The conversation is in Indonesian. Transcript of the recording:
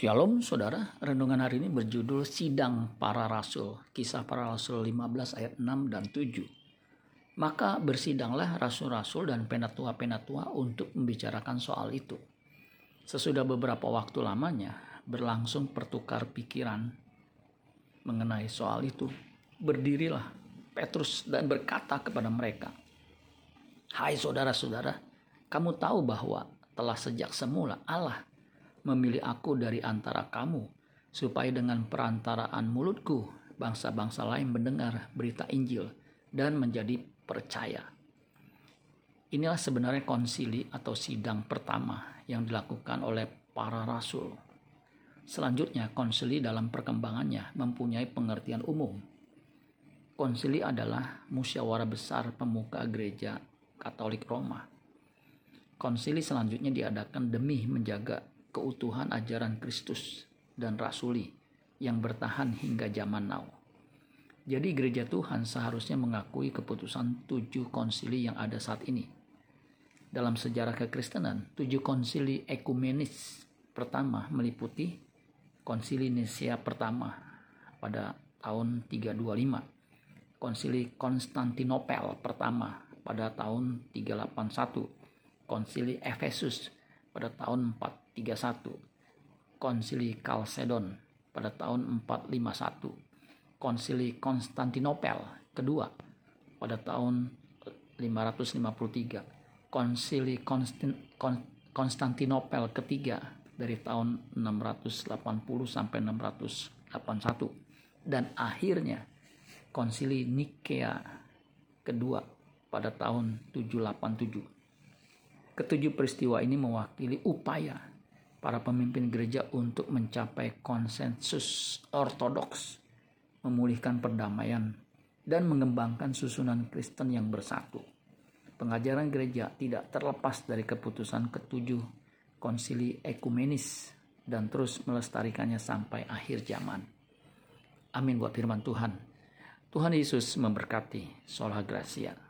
Shalom saudara, renungan hari ini berjudul Sidang Para Rasul, kisah para rasul 15 ayat 6 dan 7. Maka bersidanglah rasul-rasul dan penatua-penatua untuk membicarakan soal itu. Sesudah beberapa waktu lamanya, berlangsung pertukar pikiran mengenai soal itu. Berdirilah Petrus dan berkata kepada mereka, Hai saudara-saudara, kamu tahu bahwa telah sejak semula Allah memilih aku dari antara kamu, supaya dengan perantaraan mulutku bangsa-bangsa lain mendengar berita Injil dan menjadi percaya. Inilah sebenarnya konsili atau sidang pertama yang dilakukan oleh para rasul. Selanjutnya, konsili dalam perkembangannya mempunyai pengertian umum. Konsili adalah musyawarah besar pemuka gereja Katolik Roma. Konsili selanjutnya diadakan demi menjaga keutuhan ajaran Kristus dan rasuli yang bertahan hingga zaman now. Jadi gereja Tuhan seharusnya mengakui keputusan tujuh konsili yang ada saat ini. Dalam sejarah kekristenan, tujuh konsili ekumenis pertama meliputi konsili Nicea pertama pada tahun 325, konsili Konstantinopel pertama pada tahun 381, konsili Efesus pada tahun 431, Konsili Kalsedon pada tahun 451, Konsili Konstantinopel kedua pada tahun 553, Konsili Konstantinopel ketiga dari tahun 680 sampai 681 dan akhirnya Konsili Nikea kedua pada tahun 787. Ketujuh peristiwa ini mewakili upaya para pemimpin gereja untuk mencapai konsensus ortodoks, memulihkan perdamaian, dan mengembangkan susunan Kristen yang bersatu. Pengajaran gereja tidak terlepas dari keputusan ketujuh konsili ekumenis dan terus melestarikannya sampai akhir zaman. Amin buat firman Tuhan. Tuhan Yesus memberkati. Sola Gracia.